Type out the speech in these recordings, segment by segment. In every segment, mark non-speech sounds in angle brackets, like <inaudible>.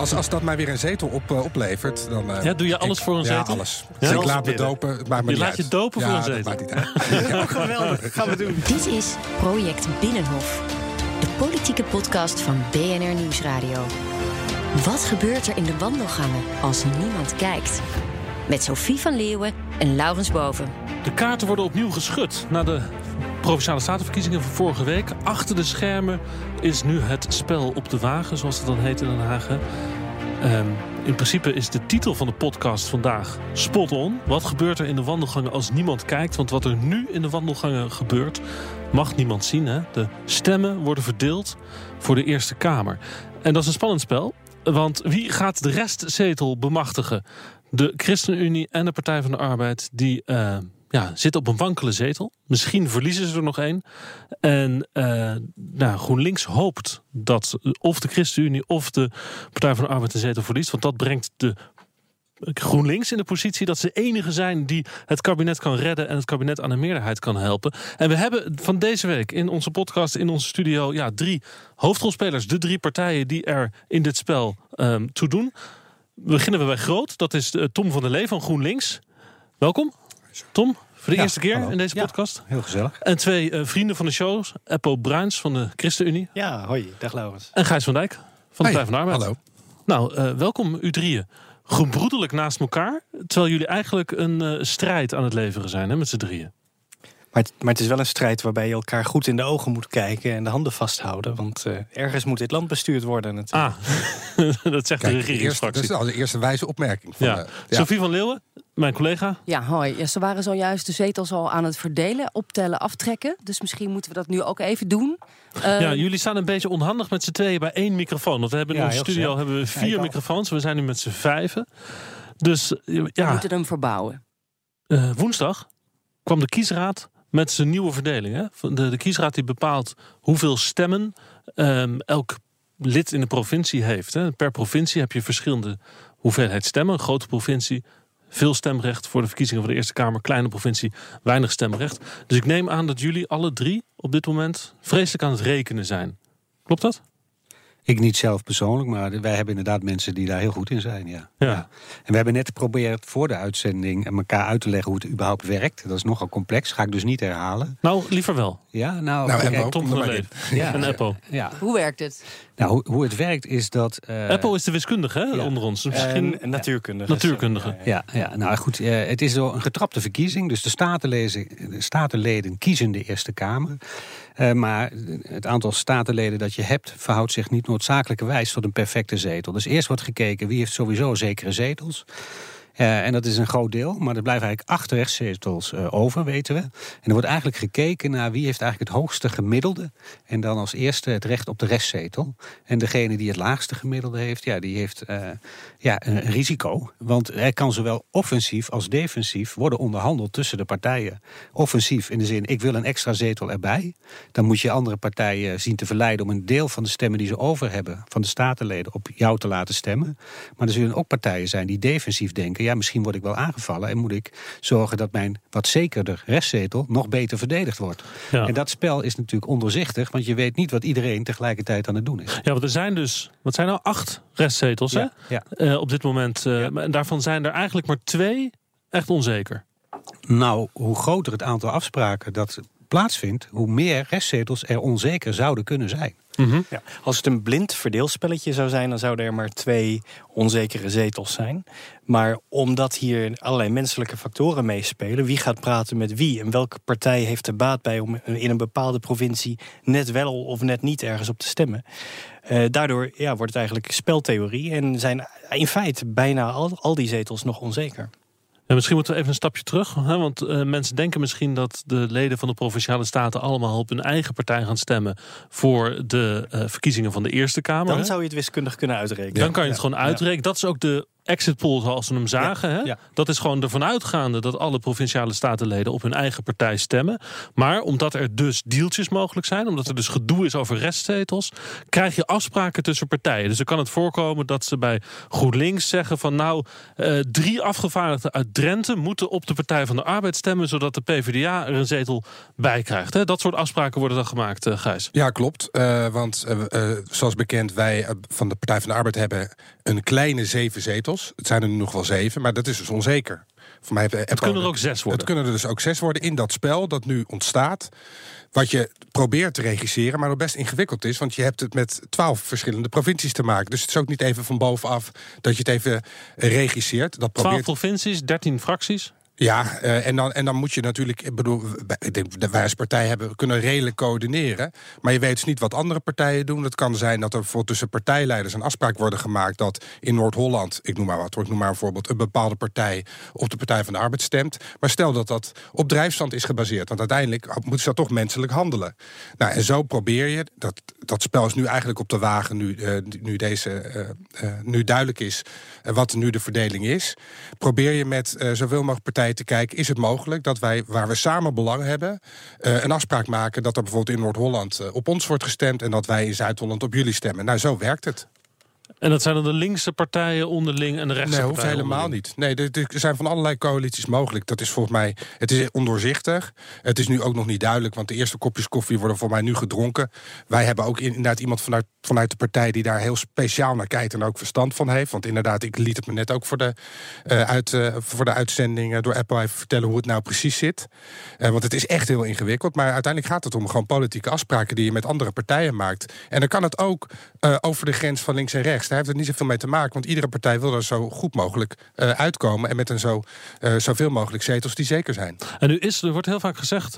Als, als dat mij weer een zetel op, uh, oplevert, dan... Uh, ja, doe je alles ik, voor een ja, zetel? alles. Ja, ik laat me dopen, het maakt me je niet laat uit. je dopen ja, voor een zetel? dat maakt niet <laughs> uit. ja, geweldig, gaan we doen. Dit is Project Binnenhof. De politieke podcast van BNR Nieuwsradio. Wat gebeurt er in de wandelgangen als niemand kijkt? Met Sophie van Leeuwen en Laurens Boven. De kaarten worden opnieuw geschud na de Provinciale Statenverkiezingen van vorige week. Achter de schermen is nu het spel op de wagen, zoals het dan heet in Den Haag. Um, in principe is de titel van de podcast vandaag spot on. Wat gebeurt er in de wandelgangen als niemand kijkt? Want wat er nu in de wandelgangen gebeurt, mag niemand zien. Hè? De stemmen worden verdeeld voor de Eerste Kamer. En dat is een spannend spel. Want wie gaat de restzetel bemachtigen? De ChristenUnie en de Partij van de Arbeid... die uh, ja, zitten op een wankele zetel. Misschien verliezen ze er nog één. En uh, nou, GroenLinks hoopt dat of de ChristenUnie of de Partij van de Arbeid een zetel verliest. Want dat brengt de GroenLinks in de positie dat ze enige zijn die het kabinet kan redden en het kabinet aan de meerderheid kan helpen. En we hebben van deze week in onze podcast, in onze studio, ja, drie hoofdrolspelers. De drie partijen die er in dit spel um, toe doen. Beginnen we bij Groot. Dat is uh, Tom van der Lee van GroenLinks. Welkom, Tom. Voor de ja, eerste keer hallo. in deze ja, podcast. Heel gezellig. En twee uh, vrienden van de show. Eppo Bruins van de ChristenUnie. Ja, hoi. Dag Laurens. En Gijs van Dijk van de Partij van de Arbeid. Hallo. Nou, uh, welkom u drieën. Gebroedelijk naast elkaar. Terwijl jullie eigenlijk een uh, strijd aan het leveren zijn hè, met z'n drieën. Maar het, maar het, is wel een strijd waarbij je elkaar goed in de ogen moet kijken en de handen vasthouden. Want uh, ergens moet dit land bestuurd worden. Natuurlijk. Ah, <laughs> dat zegt Kijk, de eerste, regeringsfractie. dat is al de eerste wijze opmerking. Van, ja. uh, ja. Sophie van Leeuwen, mijn collega. Ja, hoi. Ja, ze waren zojuist de zetels al aan het verdelen, optellen, aftrekken. Dus misschien moeten we dat nu ook even doen. Uh, ja, jullie staan een beetje onhandig met z'n tweeën bij één microfoon. Want we hebben in ja, onze studio hebben we vier Ja, microfoons. We zijn nu met z'n vijven. Dus ja. We moeten hem verbouwen. Uh, woensdag kwam de kiesraad met zijn nieuwe verdeling. Hè? De, de kiesraad die bepaalt hoeveel stemmen um, elk lid in de provincie heeft. Hè? Per provincie heb je verschillende hoeveelheid stemmen. Een grote provincie, veel stemrecht voor de verkiezingen van de Eerste Kamer. Kleine provincie, weinig stemrecht. Dus ik neem aan dat jullie alle drie op dit moment vreselijk aan het rekenen zijn. Klopt dat? Ik niet zelf persoonlijk, maar wij hebben inderdaad mensen die daar heel goed in zijn. Ja. Ja. ja. En we hebben net geprobeerd voor de uitzending elkaar uit te leggen hoe het überhaupt werkt. Dat is nogal complex, ga ik dus niet herhalen. Nou, liever wel. Ja, nou, Nou, Tom van der Lee Ja. en Eppo. ja. Hoe werkt het? Nou, hoe, hoe het werkt is dat. uh, Apple is de wiskundige hè, onder ons. Dus misschien En, en natuurkundige. natuurkundige. Ja, ja, nou goed, uh, het is een getrapte verkiezing. Dus de statenleden kiezen de Eerste Kamer. Uh, maar het aantal statenleden dat je hebt verhoudt zich niet noodzakelijkerwijs tot een perfecte zetel. Dus eerst wordt gekeken wie heeft sowieso zekere zetels. Uh, en dat is een groot deel, maar er blijven eigenlijk acht rechtszetels uh, over, weten we. En er wordt eigenlijk gekeken naar wie heeft eigenlijk het hoogste gemiddelde. En dan als eerste het recht op de restzetel. En degene die het laagste gemiddelde heeft, ja, die heeft uh, ja, een risico. Want er kan zowel offensief als defensief worden onderhandeld tussen de partijen. Offensief in de zin, ik wil een extra zetel erbij. Dan moet je andere partijen zien te verleiden om een deel van de stemmen die ze over hebben, van de statenleden, op jou te laten stemmen. Maar er zullen ook partijen zijn die defensief denken, ja, misschien word ik wel aangevallen en moet ik zorgen dat mijn wat zekerder restzetel nog beter verdedigd wordt. Ja. En dat spel is natuurlijk ondoorzichtig, want je weet niet wat iedereen tegelijkertijd aan het doen is. Ja, want er zijn dus, wat zijn nou, acht restzetels Ja, hè? ja. Uh, op dit moment. Uh, ja. En daarvan zijn er eigenlijk maar twee echt onzeker. Nou, hoe groter het aantal afspraken dat plaatsvindt, hoe meer restzetels er onzeker zouden kunnen zijn. Mm -hmm. ja, als het een blind verdeelspelletje zou zijn, dan zouden er maar twee onzekere zetels zijn. Maar omdat hier allerlei menselijke factoren meespelen, wie gaat praten met wie en welke partij heeft er baat bij om in een bepaalde provincie net wel of net niet ergens op te stemmen. Uh, daardoor ja, wordt het eigenlijk speltheorie en zijn in feite bijna al, al die zetels nog onzeker. Ja, misschien moeten we even een stapje terug. Hè? Want uh, mensen denken misschien dat de leden van de provinciale staten allemaal op hun eigen partij gaan stemmen voor de uh, verkiezingen van de Eerste Kamer. Dan hè? zou je het wiskundig kunnen uitrekenen. Dan kan je het ja. gewoon uitrekenen. Dat is ook de exit poll zoals we hem zagen. hè? ja. Dat is gewoon ervan uitgaande dat alle provinciale statenleden op hun eigen partij stemmen. Maar omdat er dus deeltjes mogelijk zijn, omdat er dus gedoe is over restzetels, krijg je afspraken tussen partijen. Dus er kan het voorkomen dat ze bij GroenLinks zeggen van nou, eh, drie afgevaardigden uit Drenthe moeten op de Partij van de Arbeid stemmen, zodat de PvdA er een zetel bij krijgt. Hè? Dat soort afspraken worden dan gemaakt, eh, Gijs. Ja, klopt. Eh, want eh, zoals bekend, wij van de Partij van de Arbeid hebben een kleine zeven zetels. Het zijn er nu nog wel zeven, maar dat is dus onzeker. Voor mij heeft, Het kunnen er ook zes worden. Het kunnen er dus ook zes worden in dat spel dat nu ontstaat. Wat je probeert te regisseren, maar nog best ingewikkeld is. Want je hebt het met twaalf verschillende provincies te maken. Dus het is ook niet even van bovenaf dat je het even regisseert. Dat 12 probeert provincies, 13 fracties. Ja, eh, en, dan, en dan moet je natuurlijk, ik bedoel, wij- als partij hebben kunnen redelijk coördineren. Maar je weet dus niet wat andere partijen doen. Het kan zijn dat er bijvoorbeeld tussen partijleiders een afspraak worden gemaakt dat in Noord-Holland, ik noem maar wat, ik noem maar een voorbeeld, een bepaalde partij op de Partij van de Arbeid stemt. Maar stel dat dat op drijfstand is gebaseerd, want uiteindelijk moeten ze dat toch menselijk handelen. Nou, en zo probeer je, dat, dat spel is nu eigenlijk op de wagen, nu, eh, nu, deze, eh, eh, nu duidelijk is wat nu de verdeling is. Probeer je met zoveel mogelijk partijen te kijken, is het mogelijk dat wij, waar we samen belang hebben, een afspraak maken dat er bijvoorbeeld in Noord-Holland op ons wordt gestemd en dat wij in Zuid-Holland op jullie stemmen. Nou, zo werkt het. En dat zijn dan de linkse partijen onderling en de rechtse Nee, hoeft helemaal onderling. niet. Nee, er, er zijn van allerlei coalities mogelijk. Dat is volgens mij, het is ondoorzichtig. Het is nu ook nog niet duidelijk, want de eerste kopjes koffie worden voor mij nu gedronken. Wij hebben ook inderdaad iemand vanuit, vanuit de partij die daar heel speciaal naar kijkt en ook verstand van heeft. Want inderdaad, ik liet het me net ook voor de, eh, uit, eh, voor de uitzending door Apple even vertellen hoe het nou precies zit. Eh, want het is echt heel ingewikkeld. Maar uiteindelijk gaat het om gewoon politieke afspraken die je met andere partijen maakt. En dan kan het ook eh, over de grens van links en rechts. Daar heeft het niet zoveel mee te maken. Want iedere partij wil er zo goed mogelijk eh, uitkomen. En met een zo, eh, zoveel mogelijk zetels die zeker zijn. En nu is, er wordt heel vaak gezegd,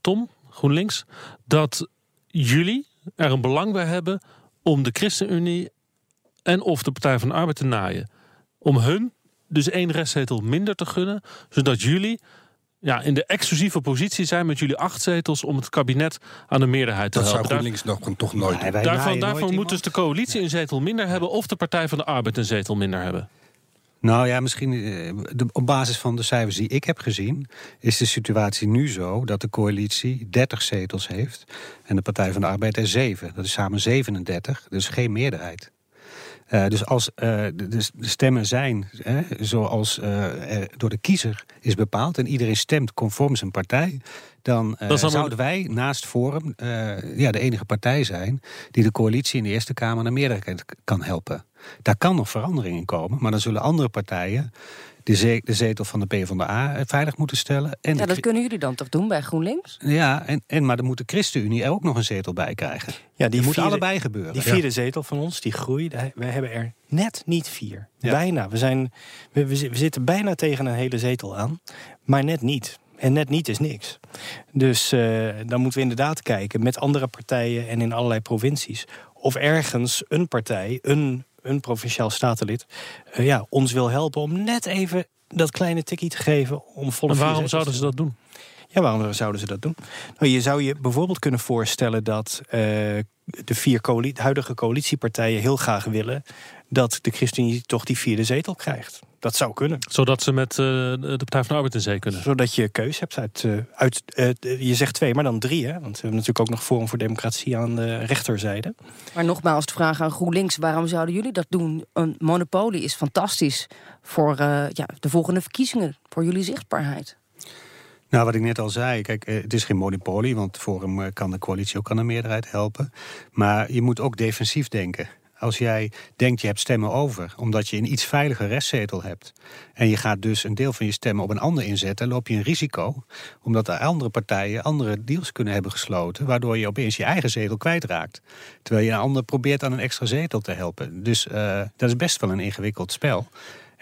Tom, GroenLinks, dat jullie er een belang bij hebben om de ChristenUnie en of de Partij van de Arbeid te naaien. Om hun dus één restzetel minder te gunnen, zodat jullie ja, in de exclusieve positie zijn met jullie acht zetels om het kabinet aan de meerderheid te Dat zou helpen. Daar- GroenLinks nog, toch nooit daarvan daarvan moet dus de coalitie een zetel minder hebben of de Partij van de Arbeid een zetel minder hebben. Nou ja, misschien eh, de, op basis van de cijfers die ik heb gezien, is de situatie nu zo dat de coalitie 30 zetels heeft en de Partij van de Arbeid er 7. Dat is samen 37, dus geen meerderheid. Eh, dus als eh, de, de de stemmen zijn hè, zoals eh, er door de kiezer is bepaald en iedereen stemt conform zijn partij, dan allemaal- zouden wij naast Forum ja, de enige partij zijn die de coalitie in de Eerste Kamer naar meerderheid kan helpen. Daar kan nog verandering in komen, maar dan zullen andere partijen de, ze- de zetel van de PvdA veilig moeten stellen. En Ja, dat kunnen jullie dan toch doen bij GroenLinks? ja, en, en, maar dan moet de ChristenUnie er ook nog een zetel bij krijgen. Ja, Die moet vierde- allebei gebeuren. Die vierde zetel van ons, die groeit. We hebben er net niet vier. Ja. Bijna. We, zijn, we, we zi- we zitten bijna tegen een hele zetel aan. Maar net niet. En net niet is niks. Dus eh, dan moeten we inderdaad kijken met andere partijen en in allerlei provincies. Of ergens een partij, een, een provinciaal statenlid, eh, ja, ons wil helpen om net even dat kleine tikkie te geven. Om volle En waarom zouden ze dat doen? ja, waarom zouden ze dat doen? Nou, je zou je bijvoorbeeld kunnen voorstellen dat eh, de vier coali- de huidige coalitiepartijen heel graag willen dat de ChristenUnie toch die vierde zetel krijgt. Dat zou kunnen. Zodat ze met eh, de Partij van de Arbeid in zee kunnen. Zodat je keus hebt uit, eh, uit eh, je zegt twee, maar dan drie. Hè? Want we hebben natuurlijk ook nog Forum voor Democratie aan de rechterzijde. Maar nogmaals, de vraag aan GroenLinks: waarom zouden jullie dat doen? Een monopolie is fantastisch voor eh, ja, de volgende verkiezingen, voor jullie zichtbaarheid. Nou, wat ik net al zei, kijk, het is geen monopolie, want Forum kan de coalitie ook aan de meerderheid helpen. Maar je moet ook defensief denken. Als jij denkt je hebt stemmen over, omdat je een iets veiliger restzetel hebt, en je gaat dus een deel van je stemmen op een ander inzetten, loop je een risico, omdat er andere partijen andere deals kunnen hebben gesloten, waardoor je opeens je eigen zetel kwijtraakt. Terwijl je een ander probeert aan een extra zetel te helpen. Dus eh, dat is best wel een ingewikkeld spel.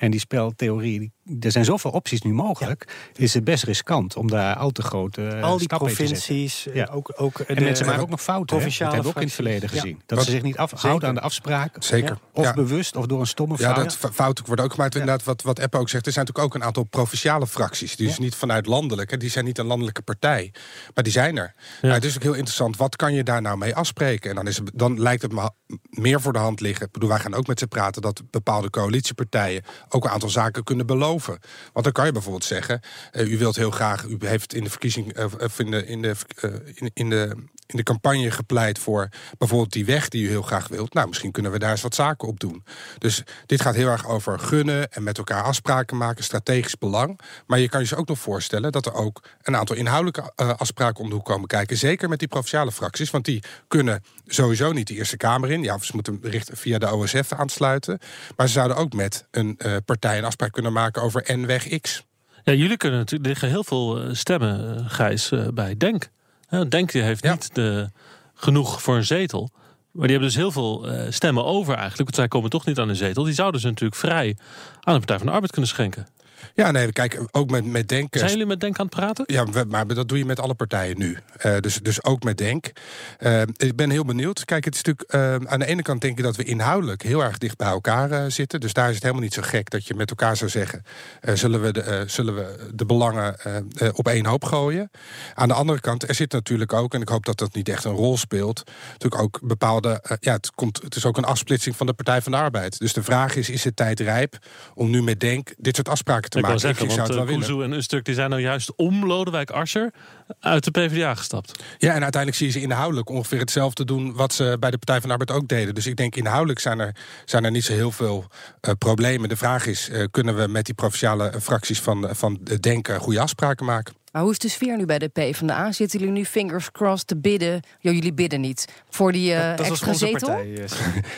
En die speltheorie, er zijn zoveel opties nu mogelijk. Is het best riskant om daar al te grote eh, Al die provincies, eh, Ja. ook, ook En de- mensen maken ook nog fouten. Dat hebben we ook in het verleden Ja. gezien. Dat Wat- ze zich niet afhouden aan de afspraken. Zeker. Of Ja. bewust of door een stomme Ja, fout. dat fa- fouten worden ook gemaakt. Inderdaad, wat, wat Eppe ook zegt, er zijn natuurlijk ook een aantal provinciale fracties. Die dus niet vanuit landelijk, hè, die zijn niet een landelijke partij. Maar die zijn er. Ja. het is ook heel interessant, wat kan je daar nou mee afspreken? En dan, is het, dan lijkt het me meer voor de hand liggen. Ik bedoel, wij gaan ook met ze praten dat bepaalde coalitiepartijen ook een aantal zaken kunnen beloven. Want dan kan je bijvoorbeeld zeggen, eh, u wilt heel graag, u heeft in de verkiezing, eh, of in de, in de, eh, in, in de in de campagne gepleit voor bijvoorbeeld die weg die u heel graag wilt. Nou, misschien kunnen we daar eens wat zaken op doen. Dus dit gaat heel erg over gunnen en met elkaar afspraken maken, strategisch belang. Maar je kan je dus ook nog voorstellen dat er ook een aantal inhoudelijke eh, afspraken om de hoek komen kijken. Zeker met die provinciale fracties, want die kunnen sowieso niet de Eerste Kamer in. Ja, ze moeten via de OSF aansluiten. Maar ze zouden ook met een eh, partij een afspraak kunnen maken over N-weg X. Ja, jullie kunnen natuurlijk, er liggen heel veel eh, stemmen, Gijs, bij Denk. Hè, Denk die heeft Ja. niet de, genoeg voor een zetel. Maar die hebben dus heel veel eh, stemmen over eigenlijk. Want zij komen toch niet aan een zetel. Die zouden ze natuurlijk vrij aan de Partij van de Arbeid kunnen schenken. Ja, nee, kijk, ook met, met denken. Zijn jullie met Denk aan het praten? Ja, we- maar dat doe je met alle partijen nu. Eh, dus, dus ook met Denk. Eh, ik ben heel benieuwd. Kijk, het is natuurlijk eh, aan de ene kant denk ik dat we inhoudelijk heel erg dicht bij elkaar eh, zitten. Dus daar is het helemaal niet zo gek dat je met elkaar zou zeggen: eh, zullen, we de, eh, zullen we de belangen eh, eh, op één hoop gooien? Aan de andere kant, er zit natuurlijk ook, en ik hoop dat dat niet echt een rol speelt, natuurlijk ook bepaalde. eh, ja, het, komt, het is ook een afsplitsing van de Partij van de Arbeid. Dus de vraag is: is het tijd rijp om nu met Denk dit soort afspraken te Ik wil maken? zeggen, zou want. Kuzu en Usturk die zijn nou juist om Lodewijk Asscher uit de PvdA gestapt. Ja, en uiteindelijk zie je ze inhoudelijk ongeveer hetzelfde doen wat ze bij de Partij van de Arbeid ook deden. Dus ik denk inhoudelijk zijn er, zijn er niet zo heel veel eh, problemen. De vraag is, eh, kunnen we met die provinciale eh, fracties van, van de Denken goede afspraken maken? Maar hoe is de sfeer nu bij de PvdA? Zitten jullie nu fingers crossed te bidden? Ja, jullie bidden niet. Voor die eh, dat was extra onze zetel? partij.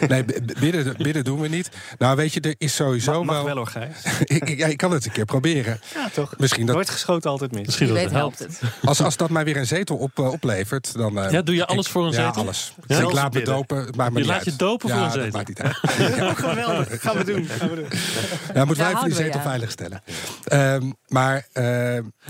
eh, <laughs> Nee, bidden, bidden doen we niet. Nou, weet je, er is sowieso mag, mag wel... wel hoor, Gijs. <laughs> ik, ik- ja, ik kan het een keer proberen. Ja, toch? Misschien dat, Nooit geschoten, altijd mis. Misschien dat het helpt het. <laughs> als, als dat mij weer een zetel op, eh, oplevert, dan... eh, Ja, doe je alles ik- voor een ja, zetel? alles. Ja? ik laat me dopen, het maakt me Je niet laat uit. je dopen voor ja, een dat zetel? maakt niet uit. Geweldig. Gaan we doen. Gaan we doen. Ja, moeten wij even die zetel ja. veilig stellen. Ehm, maar... ehm,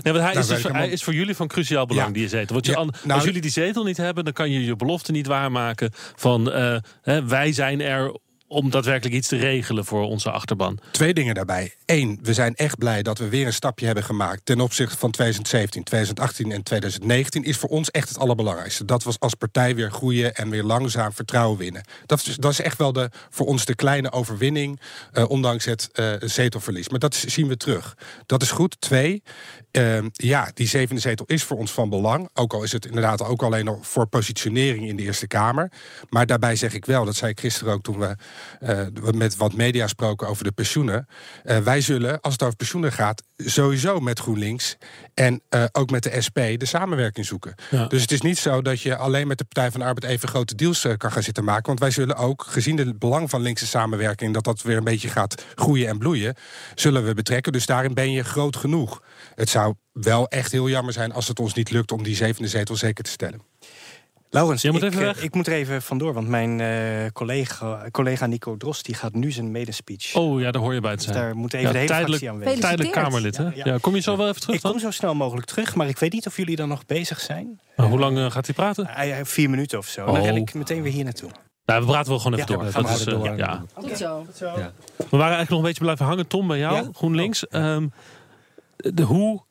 Nee, want hij, Nou, is, ik hij is voor jullie van cruciaal belang, Ja. die zetel. Want je, Ja, an- nou- als jullie die zetel niet hebben, dan kan je je belofte niet waarmaken van eh, hè, wij zijn er om daadwerkelijk iets te regelen voor onze achterban. Twee dingen daarbij. Eén, we zijn echt blij dat we weer een stapje hebben gemaakt ten opzichte van 2017, 2018 en 2019. Is voor ons echt het allerbelangrijkste. Dat was als partij weer groeien en weer langzaam vertrouwen winnen. Dat is, dat is echt wel de, voor ons de kleine overwinning, eh, ondanks het eh, zetelverlies. Maar dat zien we terug. Dat is goed. Twee, eh, ja, die zevende zetel is voor ons van belang. Ook al is het inderdaad ook alleen nog voor positionering in de Eerste Kamer. Maar daarbij zeg ik wel, dat zei ik gisteren ook toen we eh, met wat media spraken over de pensioenen. Eh, wij zullen, als het over pensioenen gaat, sowieso met GroenLinks en eh, ook met de SP de samenwerking zoeken. Ja. Dus het is niet zo dat je alleen met de Partij van de Arbeid even grote deals kan gaan zitten maken. Want wij zullen ook, gezien het belang van linkse samenwerking, dat dat weer een beetje gaat groeien en bloeien, zullen we betrekken. Dus daarin ben je groot genoeg. Het zou wel echt heel jammer zijn als het ons niet lukt om die zevende zetel zeker te stellen. Laurens, moet ik, even eh, weg. ik moet er even vandoor, want mijn eh, collega, collega Nico Drost die gaat nu zijn medespeech. Oh ja, daar hoor je bij te dus zijn. daar moet even Ja, de hele tijdelijk- fractie aan weten. Tijdelijk. Kamerlid, hè? Ja, Ja, kom je zo wel even terug Ik dan? kom zo snel mogelijk terug, maar ik weet niet of jullie dan nog bezig zijn. Maar hoe lang eh, gaat hij praten? Hij heeft vier minuten of zo. Dan Oh. ren ik meteen weer hier naartoe. Nou, we praten wel gewoon even Ja, door. we Dat is, door. ja. Goed zo. We waren eigenlijk nog een beetje blijven hangen, Tom, bij jou, Ja? GroenLinks. Ehm, de, hoe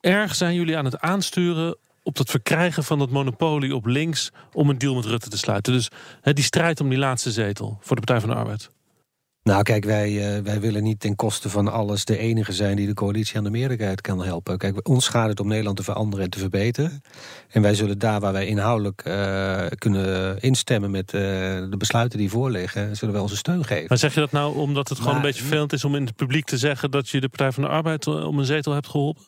erg zijn jullie aan het aansturen op het verkrijgen van dat monopolie op links om een deal met Rutte te sluiten? Dus die strijd om die laatste zetel voor de Partij van de Arbeid. Nou, kijk, wij, eh, wij willen niet ten koste van alles de enige zijn die de coalitie aan de meerderheid kan helpen. Kijk, ons gaat het om Nederland te veranderen en te verbeteren. En wij zullen daar waar wij inhoudelijk eh, kunnen instemmen met eh, de besluiten die voorliggen, zullen wij onze steun geven. Maar zeg je dat nou omdat het gewoon Maar- een beetje vervelend is om in het publiek te zeggen dat je de Partij van de Arbeid om een zetel hebt geholpen?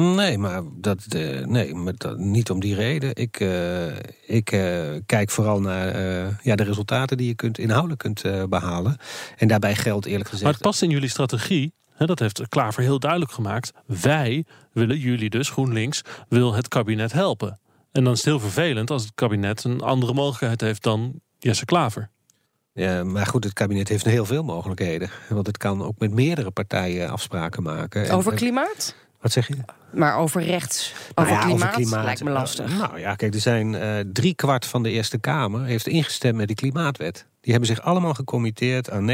Nee, maar, dat, eh, nee, maar dat, niet om die reden. Ik, eh, ik eh, kijk vooral naar eh, ja, de resultaten die je kunt, inhoudelijk kunt eh, behalen. En daarbij geldt eerlijk gezegd... Maar het past in jullie strategie. Hè, dat heeft Klaver heel duidelijk gemaakt. Wij willen jullie dus, GroenLinks, wil het kabinet helpen. En dan is het heel vervelend als het kabinet een andere mogelijkheid heeft dan Jesse Klaver. Ja, maar goed, het kabinet heeft heel veel mogelijkheden. Want het kan ook met meerdere partijen afspraken maken. En- Over klimaat? Wat zeg je? Maar over rechts, Nou over, ja, klimaat, lijkt me lastig. Uh, nou ja, kijk, er zijn eh drie kwart van de Eerste Kamer heeft ingestemd met de klimaatwet. Die hebben zich allemaal gecommitteerd aan 49%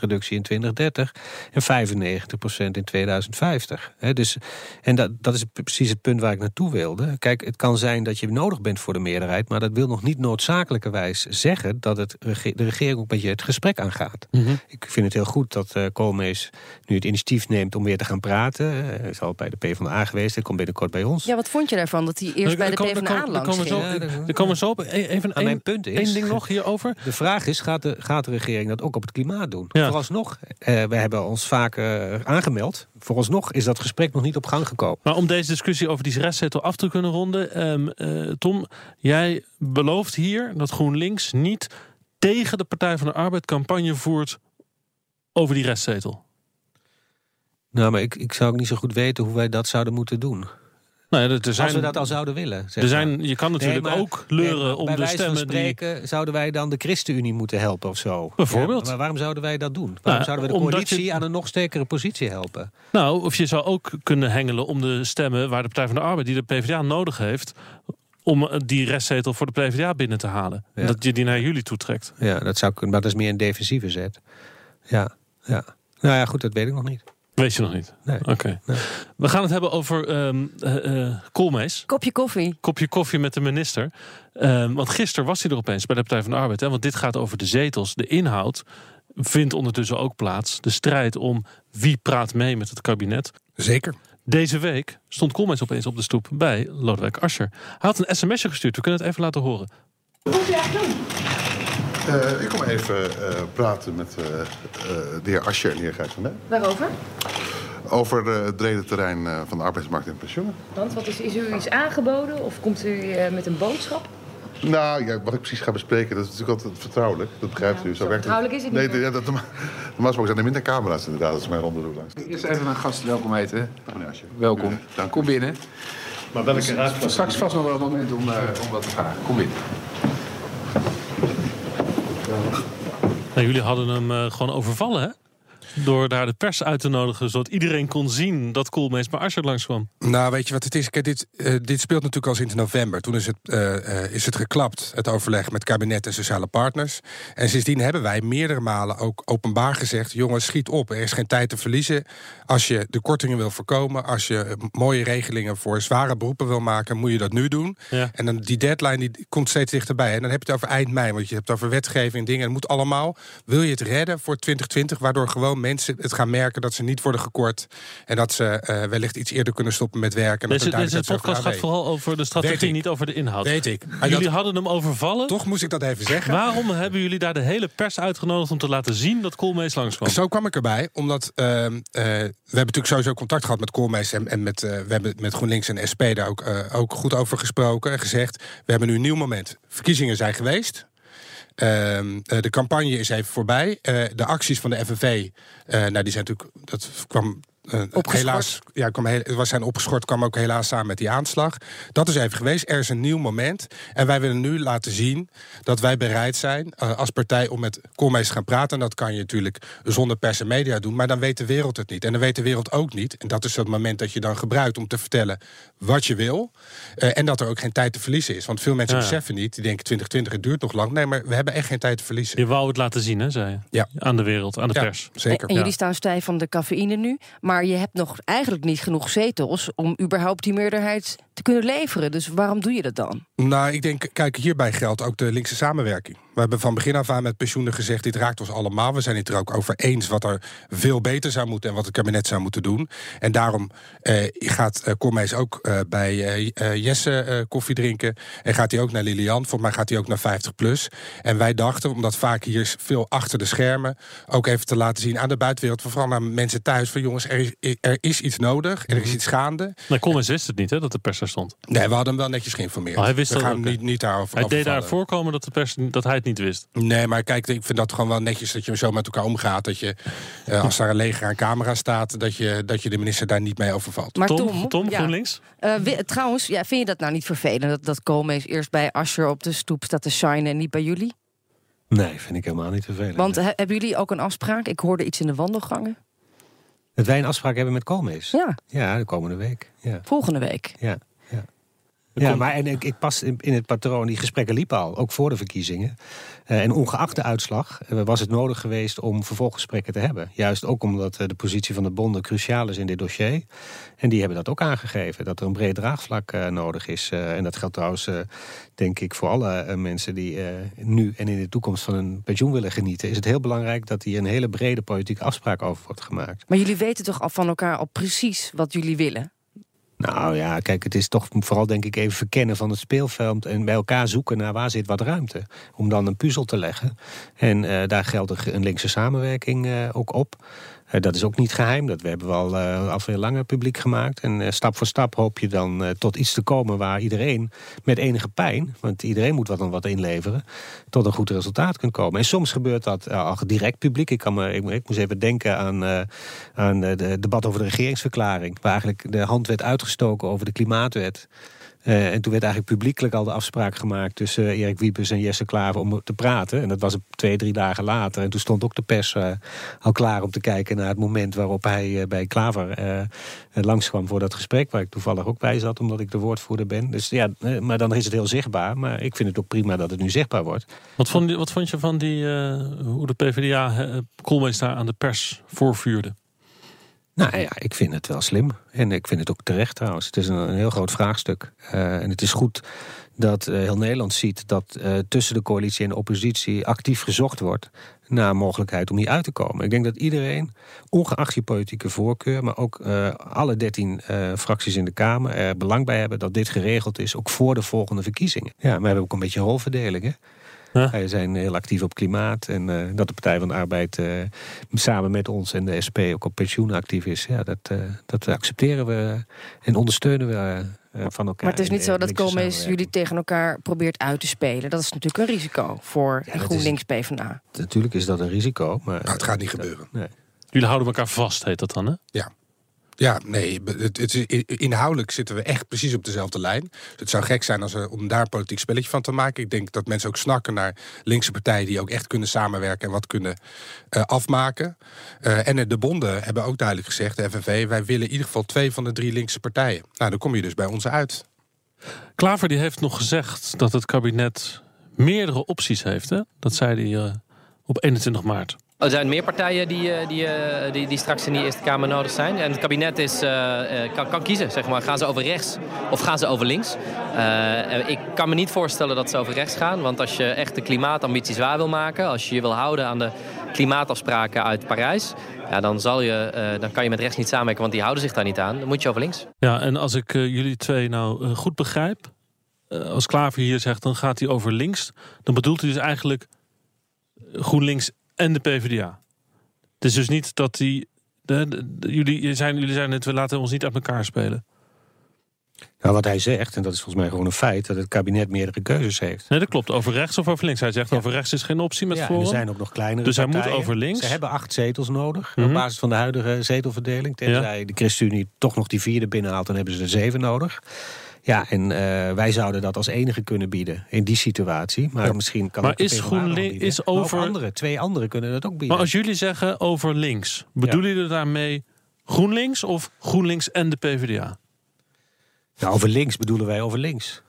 reductie in 2030 en 95% in 2050. Hè, dus, en dat, dat is precies het punt waar ik naartoe wilde. Kijk, het kan zijn dat je nodig bent voor de meerderheid, maar dat wil nog niet noodzakelijkerwijs zeggen dat het rege- de regering ook met je het gesprek aangaat. Ik vind het heel goed dat eh Koolmees nu het initiatief neemt om weer te gaan praten. Eh, Hij is al bij de PvdA geweest, hij komt binnenkort bij ons. Ja, wat vond je daarvan dat hij eerst bij de PvdA langs ging? komen zo- dat- Daar komen we zo op. E- Even één- mijn punt is- één ding nog hierover. De vraag is, gaat de, gaat de regering dat ook op het klimaat doen? Ja. Vooralsnog, eh, we hebben ons vaak eh, aangemeld. Vooralsnog is dat gesprek nog niet op gang gekomen. Maar om deze discussie over die restzetel af te kunnen ronden. ehm, eh, Tom, jij belooft hier dat GroenLinks niet tegen de Partij van de Arbeid campagne voert over die restzetel. Nou, maar ik, ik zou ook niet zo goed weten hoe wij dat zouden moeten doen. Nou ja, er zijn, Als we dat al zouden willen. zeg er zijn, je kan natuurlijk Nee, maar- ook leuren Nee, om bij de van stemmen die... spreken zouden wij dan de ChristenUnie moeten helpen of zo. Bijvoorbeeld. Ja, maar waarom zouden wij dat doen? Waarom Nou, zouden we de coalitie je- aan een nog sterkere positie helpen? Nou, of je zou ook kunnen hengelen om de stemmen waar de Partij van de Arbeid, die de PvdA nodig heeft, om eh, die restzetel voor de PvdA binnen te halen. Ja. Dat je die naar jullie toetrekt. Ja, dat zou kunnen, maar dat is meer een defensieve zet. Ja, ja. Nou ja, goed, dat weet ik nog niet. Weet je nog niet? Nee. Oké. Nee. We gaan het hebben over ehm eh, eh, Koolmees. Kopje koffie. Kopje koffie met de minister. Ehm, want gisteren was hij er opeens bij de Partij van de Arbeid. Hè? Want dit gaat over de zetels. De inhoud vindt ondertussen ook plaats. De strijd om wie praat mee met het kabinet. Zeker. Deze week stond Koolmees opeens op de stoep bij Lodewijk Asscher. Hij had een sms'je gestuurd. We kunnen het even laten horen. Eh, ik kom even eh, praten met eh, eh, de heer Ascher en de heer Gijs van. Waarover? Over eh, het brede terrein eh, van de arbeidsmarkt en pensioenen. Want wat is, is u iets aangeboden of komt u eh, met een boodschap? Nou, ja, wat ik precies ga bespreken, dat is natuurlijk altijd vertrouwelijk. Dat begrijpt u. zo werkt vertrouwelijk is het nee, niet, hè? Ja, dat, normaal gesproken zijn er minder camera's inderdaad als mijn ronde langs. Eerst even een gast welkom heten. Meneer Ascher. Welkom. Dank u. Kom binnen. Maar welke Straks vast nog wel een moment om, eh, om wat te vragen. Kom binnen. Nou, jullie hadden hem eh, gewoon overvallen, hè? Door daar de pers uit te nodigen, zodat iedereen kon zien dat Koolmees bij Asscher langskwam. Nou, weet je wat het is? Kijk, dit, eh, dit speelt natuurlijk al sinds november. Toen is het, eh, eh, is het geklapt, het overleg met kabinet en sociale partners. En sindsdien hebben wij meerdere malen ook openbaar gezegd... jongens, schiet op, er is geen tijd te verliezen. Als je de kortingen wil voorkomen... als je mooie regelingen voor zware beroepen wil maken... moet je dat nu doen. Ja. En dan die deadline die komt steeds dichterbij. En dan heb je het over eind mei, want je hebt het over wetgeving en dingen. Het moet allemaal. Wil je het redden voor 2020, waardoor gewoon mensen het gaan merken dat ze niet worden gekort en dat ze eh, wellicht iets eerder kunnen stoppen met werken. Deze, deze podcast gaat vooral over de strategie, niet over de inhoud. Weet ik. Maar Jullie dat- hadden hem overvallen. Toch moest ik dat even zeggen. Waarom hebben jullie daar de hele pers uitgenodigd om te laten zien dat Koolmees langskwam? Zo kwam ik erbij, omdat ehm, eh, we hebben natuurlijk sowieso contact gehad met Koolmees en, en met, eh, we hebben met GroenLinks en SP daar ook, ook goed over gesproken en gezegd: we hebben nu een nieuw moment. Verkiezingen zijn geweest. Ehm, eh, de campagne is even voorbij. Eh, de acties van de FNV, eh, nou, die zijn natuurlijk. Dat kwam. Eh, Opgeschort. helaas, ja, kwam heel, was zijn opgeschort, kwam ook helaas samen met die aanslag. Dat is even geweest. Er is een nieuw moment. En wij willen nu laten zien dat wij bereid zijn eh, als partij om met Koolmees te gaan praten. En dat kan je natuurlijk zonder pers en media doen. Maar dan weet de wereld het niet. En dan weet de wereld ook niet. En dat is het moment dat je dan gebruikt om te vertellen wat je wil. Eh, en dat er ook geen tijd te verliezen is. Want veel mensen Ja. beseffen niet. Die denken 2020, het duurt nog lang. Nee, maar we hebben echt geen tijd te verliezen. Je wou het laten zien, hè, zei je? Ja. Aan de wereld, aan de Ja, pers. zeker. En jullie staan stijf van de cafeïne nu. Maar je hebt nog eigenlijk niet genoeg zetels om überhaupt die meerderheid te kunnen leveren. Dus waarom doe je dat dan? Nou, ik denk, kijk, hierbij geldt ook de linkse samenwerking. We hebben van begin af aan met pensioenen gezegd: dit raakt ons allemaal. We zijn het er ook over eens wat er veel beter zou moeten en wat het kabinet zou moeten doen. En daarom eh, gaat eh Koolmees ook eh, bij eh, eh, Jesse eh, koffie drinken. En gaat hij ook naar Lilian. Volgens mij gaat hij ook naar 50 plus. En wij dachten, omdat vaak hier veel achter de schermen, ook even te laten zien aan de buitenwereld, vooral naar mensen thuis: van jongens, er is, er is iets nodig, er is iets gaande. Nee, Koolmees wist het niet, hè, dat de pers stond. Nee, we hadden hem wel netjes geïnformeerd. Oh, hij wist we dat gaan ook, niet, niet daarover Hij deed daar voorkomen dat, de pers, dat hij het niet wist. Nee, maar kijk, ik vind dat gewoon wel netjes dat je zo met elkaar omgaat. Dat je, eh, als daar een leger aan camera staat, dat je, dat je de minister daar niet mee overvalt. Maar Tom, Tom, Tom, ja. GroenLinks? Eh, trouwens, ja, vind je dat nou niet vervelend dat, dat Koolmees eerst bij Asscher op de stoep staat te shinen en niet bij jullie? Nee, vind ik helemaal niet vervelend. Want he- hebben jullie ook een afspraak? Ik hoorde iets in de wandelgangen. Dat wij een afspraak hebben met Koolmees. Ja, Ja, de komende week. Ja, volgende week. ja, ja. Maar en ik, ik pas in, in het patroon, die gesprekken liepen al, ook voor de verkiezingen. Eh, en ongeacht de uitslag eh, was het nodig geweest om vervolggesprekken te hebben. Juist ook omdat eh, de positie van de bonden cruciaal is in dit dossier. En die hebben dat ook aangegeven, dat er een breed draagvlak nodig is. En dat geldt trouwens, denk ik, voor alle mensen die nu en in de toekomst van een pensioen willen genieten. Is het heel belangrijk dat hier een hele brede politieke afspraak over wordt gemaakt. Maar jullie weten toch al van elkaar al precies wat jullie willen? Nou ja, kijk, het is toch vooral denk ik even verkennen van het speelveld... en bij elkaar zoeken naar waar zit wat ruimte. Om dan een puzzel te leggen. En eh, daar geldt een- linkse samenwerking eh, ook op. Eh, dat is ook niet geheim, dat we hebben we al, eh, al veel langer publiek gemaakt. En eh, stap voor stap hoop je dan tot iets te komen... waar iedereen met enige pijn, want iedereen moet wat dan wat inleveren... tot een goed resultaat kunt komen. En soms gebeurt dat al direct publiek. Ik, kan ik, moest even denken aan, aan de debat over de regeringsverklaring... waar eigenlijk de hand werd uitgestoken over de klimaatwet... Eh, en toen werd eigenlijk publiekelijk al de afspraak gemaakt tussen eh, Erik Wiepers en Jesse Klaver om te praten. En dat was twee, drie dagen later. En toen stond ook de pers eh, al klaar om te kijken naar het moment waarop hij bij Klaver langskwam voor dat gesprek. Waar ik toevallig ook bij zat, omdat ik de woordvoerder ben. Dus ja, maar dan is het heel zichtbaar. Maar ik vind het ook prima dat het nu zichtbaar wordt. Wat vond, je- wat vond je van die, hoe de PvdA uh, Koolmees daar aan de pers voorvuurde? Nou ja, ik vind het wel slim. En ik vind het ook terecht trouwens. Het is een, een heel groot vraagstuk. Eh, en het is goed dat eh, heel Nederland ziet dat eh, tussen de coalitie en de oppositie actief gezocht wordt naar mogelijkheid om hier uit te komen. Ik denk dat iedereen, ongeacht je politieke voorkeur, maar ook alle dertien fracties in de Kamer er belang bij hebben dat dit geregeld is, ook voor de volgende verkiezingen. Ja, maar we hebben ook een beetje rolverdeling. Hè? Ja. Wij zijn heel actief op klimaat. En eh, dat de Partij van de Arbeid eh, samen met ons en de SP ook op pensioen actief is. Ja, dat, eh, dat accepteren we en ondersteunen we eh, van elkaar. Maar het is niet zo dat Koolmees jullie tegen elkaar probeert uit te spelen. Dat is natuurlijk een risico voor Ja, GroenLinks PvdA. Natuurlijk is dat een risico. Maar Nou, het gaat niet gebeuren. Nee. Jullie houden elkaar vast, heet dat dan, hè? Ja, nee, het, het, inhoudelijk zitten we echt precies op dezelfde lijn. Het zou gek zijn als er, om daar een politiek spelletje van te maken. Ik denk dat mensen ook snakken naar linkse partijen die ook echt kunnen samenwerken en wat kunnen eh, afmaken. Eh, en de bonden hebben ook duidelijk gezegd, de FNV, wij willen in ieder geval twee van de drie linkse partijen. Nou, dan kom je dus bij ons uit. Klaver die heeft nog gezegd dat het kabinet meerdere opties heeft. Hè? Dat zei hij op 21 maart. Er zijn meer partijen die, eh, die, eh, die, die straks in die Eerste Kamer nodig zijn. En het kabinet is, eh, kan, kan kiezen, zeg maar. Gaan ze over rechts of gaan ze over links? Ik kan me niet voorstellen dat ze over rechts gaan. Want als je echt de klimaatambities waar wil maken... als je je wil houden aan de klimaatafspraken uit Parijs... Ja, dan, zal je, dan kan je met rechts niet samenwerken, want die houden zich daar niet aan. Dan moet je over links. Ja, en als ik jullie twee nou goed begrijp... als Klaver hier zegt, dan gaat hij over links... dan bedoelt hij dus eigenlijk GroenLinks en de PvdA. Het is dus niet dat die... De, de- de- jullie, zijn, jullie zijn het, we laten ons niet uit elkaar spelen. Nou, wat hij zegt, en dat is volgens mij gewoon een feit, dat het kabinet meerdere keuzes heeft. Nee, dat klopt. Over rechts of over links. Hij zegt over rechts is geen optie met Ja, Forum. er zijn ook nog kleinere Dus hij moet over links. Ze hebben acht zetels nodig Mhm. op basis van de huidige zetelverdeling. Tenzij de ChristenUnie toch nog die vierde binnenhaalt, dan hebben ze er zeven nodig. Ja, en eh, wij zouden dat als enige kunnen bieden in die situatie. Maar misschien kan Maar ook de is GroenLinks- is over- andere, twee anderen kunnen dat ook bieden. Maar als jullie zeggen over links, bedoelen jullie daarmee GroenLinks of GroenLinks en de PvdA? Nou, over links bedoelen wij over links.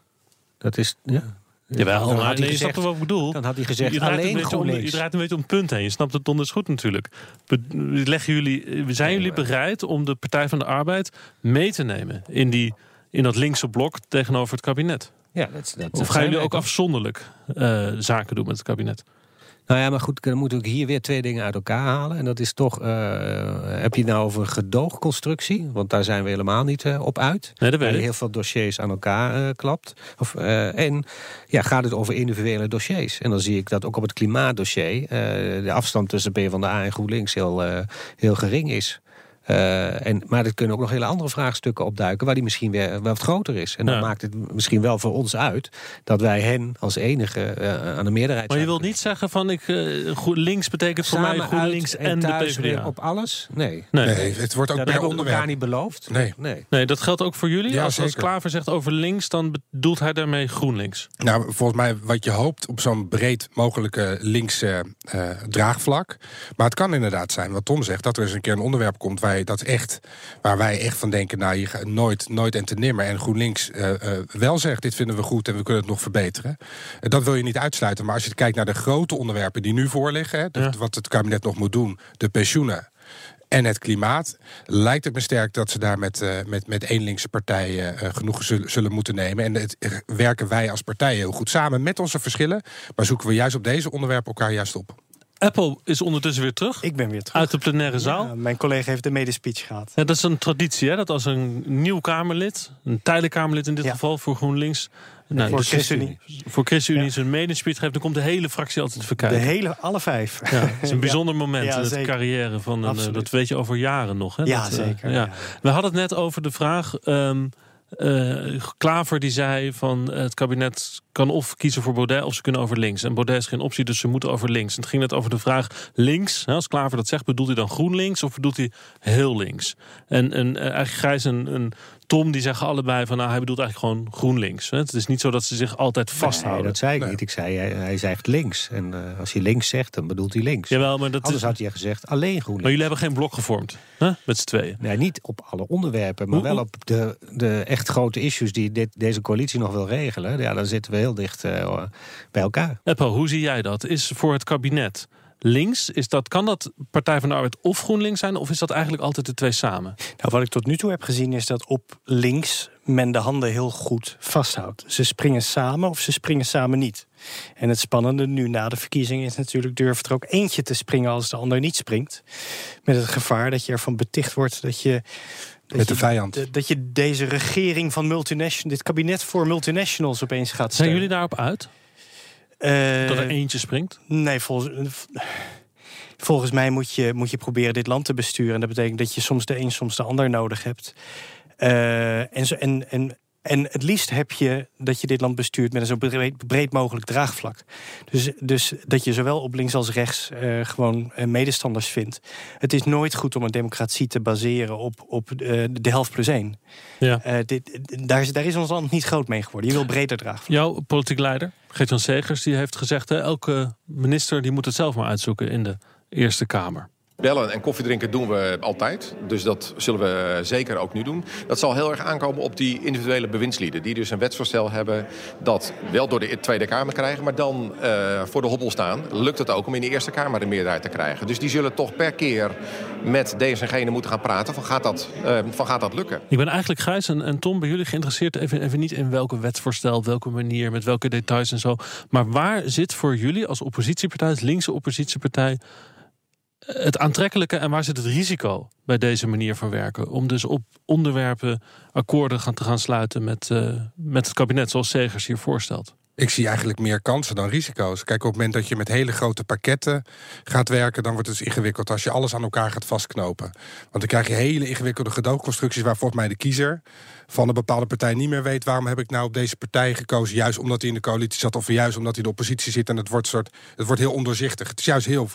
Dat is, ja. Jawel, Dan had hij nee, je snapt wat ik bedoel. Dan had hij gezegd je draait, een alleen beetje om, je GroenLinks. draait een beetje om het punt heen. Je snapt het donders goed natuurlijk. Be- leggen jullie, zijn jullie bereid om de Partij van de Arbeid mee te nemen in, die, in dat linkse blok tegenover het kabinet? Ja, dat, dat, Of gaan jullie ook afzonderlijk eh, zaken doen met het kabinet? Nou ja, maar goed, dan moet ik hier weer twee dingen uit elkaar halen. En dat is toch, eh, heb je het nou over gedoogconstructie? Want daar zijn we helemaal niet eh, op uit. Nee, dat weet ik. heel veel dossiers aan elkaar eh, klapt. Of, eh, en ja, gaat het over individuele dossiers? En dan zie ik dat ook op het klimaatdossier... eh, de afstand tussen PvdA en GroenLinks heel, eh, heel gering is. Uh, en, maar er kunnen ook nog hele andere vraagstukken opduiken... waar die misschien weer wel wat groter is. En dan Ja. maakt het misschien wel voor ons uit... dat wij hen als enige eh, aan de meerderheid Maar je wilt niet zeggen van ik, eh, goed, links betekent voor mij GroenLinks en de thuis PvdA. weer op alles? Nee. Nee. Nee, het wordt ook dat per onderwerp. elkaar niet beloofd. Nee. nee. Nee, dat geldt ook voor jullie. Ja, als, als. Klaver zegt over links, dan bedoelt hij daarmee GroenLinks. Nou, volgens mij wat je hoopt op zo'n breed mogelijke linkse eh, draagvlak. Maar het kan inderdaad zijn, wat Tom zegt, dat er eens een keer een onderwerp komt waar, je dat echt, waar wij echt van denken, nou, je gaat nooit, nooit en te nimmer. En GroenLinks eh, eh, wel zegt, dit vinden we goed en we kunnen het nog verbeteren. Eh, dat wil je niet uitsluiten. Maar als je kijkt naar de grote onderwerpen die nu voorliggen, hè, Ja. wat het kabinet nog moet doen, de pensioenen. En het klimaat lijkt het me sterk dat ze daar met, eh, met, met één linkse partij eh, genoegen zullen, zullen moeten nemen. En het, werken wij als partij heel goed samen met onze verschillen. Maar zoeken we juist op deze onderwerpen elkaar juist op. Apple is ondertussen weer terug. Ik ben weer terug. Uit de plenaire zaal. Ja, mijn collega heeft de medespeech gehad. Ja, dat is een traditie, hè? dat als een nieuw Kamerlid, een tijdelijk Kamerlid in dit Ja. geval voor GroenLinks, nou, voor ChristenUnie. voor ChristenUnie zijn medespeech geeft, dan komt de hele fractie altijd even De hele, alle vijf. Ja, het is een <laughs> bijzonder moment in de carrière van een, eh, dat weet je over jaren nog. Hè? Ja, Dat, eh, zeker. We hadden het net over de vraag. ehm, eh, Klaver die zei van eh, het kabinet kan of kiezen voor Baudet of ze kunnen over links. En Baudet is geen optie, dus ze moeten over links. En het ging net over de vraag links. Als Klaver dat zegt, bedoelt hij dan GroenLinks of bedoelt hij heel links? En, en eh, eigenlijk Gijs en, en Tom die zeggen allebei van nou hij bedoelt eigenlijk gewoon GroenLinks. Hè. Het is niet zo dat ze zich altijd Nee, vasthouden. dat zei ik niet. Ik zei, hij, hij zegt links. En eh, als hij links zegt, dan bedoelt hij links. Jawel, maar dat Anders is, had hij gezegd alleen GroenLinks. maar jullie hebben geen blok gevormd hè, met z'n tweeën. Nee, niet op alle onderwerpen, maar Hoe- wel op de, de echt grote issues die dit, deze coalitie nog wil regelen. Ja, dan zitten we heel dicht eh, bij elkaar. Eppo, hoe zie jij dat? Is voor het kabinet links, is dat, kan dat Partij van de Arbeid of GroenLinks zijn? Of is dat eigenlijk altijd de twee samen? Nou, wat ik tot nu toe heb gezien is dat op links men de handen heel goed vasthoudt. Ze springen samen of ze springen samen niet. En het spannende nu na de verkiezingen is natuurlijk... durft er ook eentje te springen als de ander niet springt. Met het gevaar dat je ervan beticht wordt dat je... dat Met de vijand. dat- Dat je deze regering van multinationals... dit kabinet voor multinationals opeens gaat Zijn steunen. jullie daarop uit? Eh, Dat er eentje springt? Nee, volgens, volgens mij moet je, moet je proberen dit land te besturen. En dat betekent dat je soms de een, soms de ander nodig hebt. Eh, en, en, en, en het liefst heb je dat je dit land bestuurt met een zo breed, breed mogelijk draagvlak. Dus, dus dat je zowel op links als rechts eh, gewoon eh, medestanders vindt. Het is nooit goed om een democratie te baseren op, op eh, de helft plus één. Ja. Dit, daar, is, daar is ons land niet groot mee geworden. Je wil breder draagvlak. Jouw politiek leider, Geert-Jan Segers, die heeft gezegd... Hè, elke minister die moet het zelf maar uitzoeken in de Eerste Kamer. Bellen en koffiedrinken doen we altijd. Dus dat zullen we zeker ook nu doen. Dat zal heel erg aankomen op die individuele bewindslieden. Die dus een wetsvoorstel hebben dat wel door de Tweede Kamer krijgen. Maar dan eh, voor de hobbel staan. Lukt het ook om in de Eerste Kamer een meerderheid te krijgen. Dus die zullen toch per keer met deze en gene moeten gaan praten. Van gaat dat, eh, van gaat dat lukken? Ik ben eigenlijk Gijs en, Tom bij jullie geïnteresseerd... Even, even niet in welke wetsvoorstel, welke manier... met welke details en zo. Maar waar zit voor jullie als oppositiepartij... als linkse oppositiepartij... het aantrekkelijke en waar zit het risico bij deze manier van werken? Om dus op onderwerpen akkoorden gaan, te gaan sluiten met, eh, met het kabinet, zoals Segers hier voorstelt. Ik zie eigenlijk meer kansen dan risico's. Kijk, op het moment dat je met hele grote pakketten gaat werken, dan wordt het dus ingewikkeld als je alles aan elkaar gaat vastknopen. Want dan krijg je hele ingewikkelde gedoogconstructies waar volgens mij de kiezer van een bepaalde partij niet meer weet waarom heb ik nou op deze partij gekozen, juist omdat hij in de coalitie zat of juist omdat hij in de oppositie zit. En het wordt, soort, het wordt heel ondoorzichtig. Het is juist heel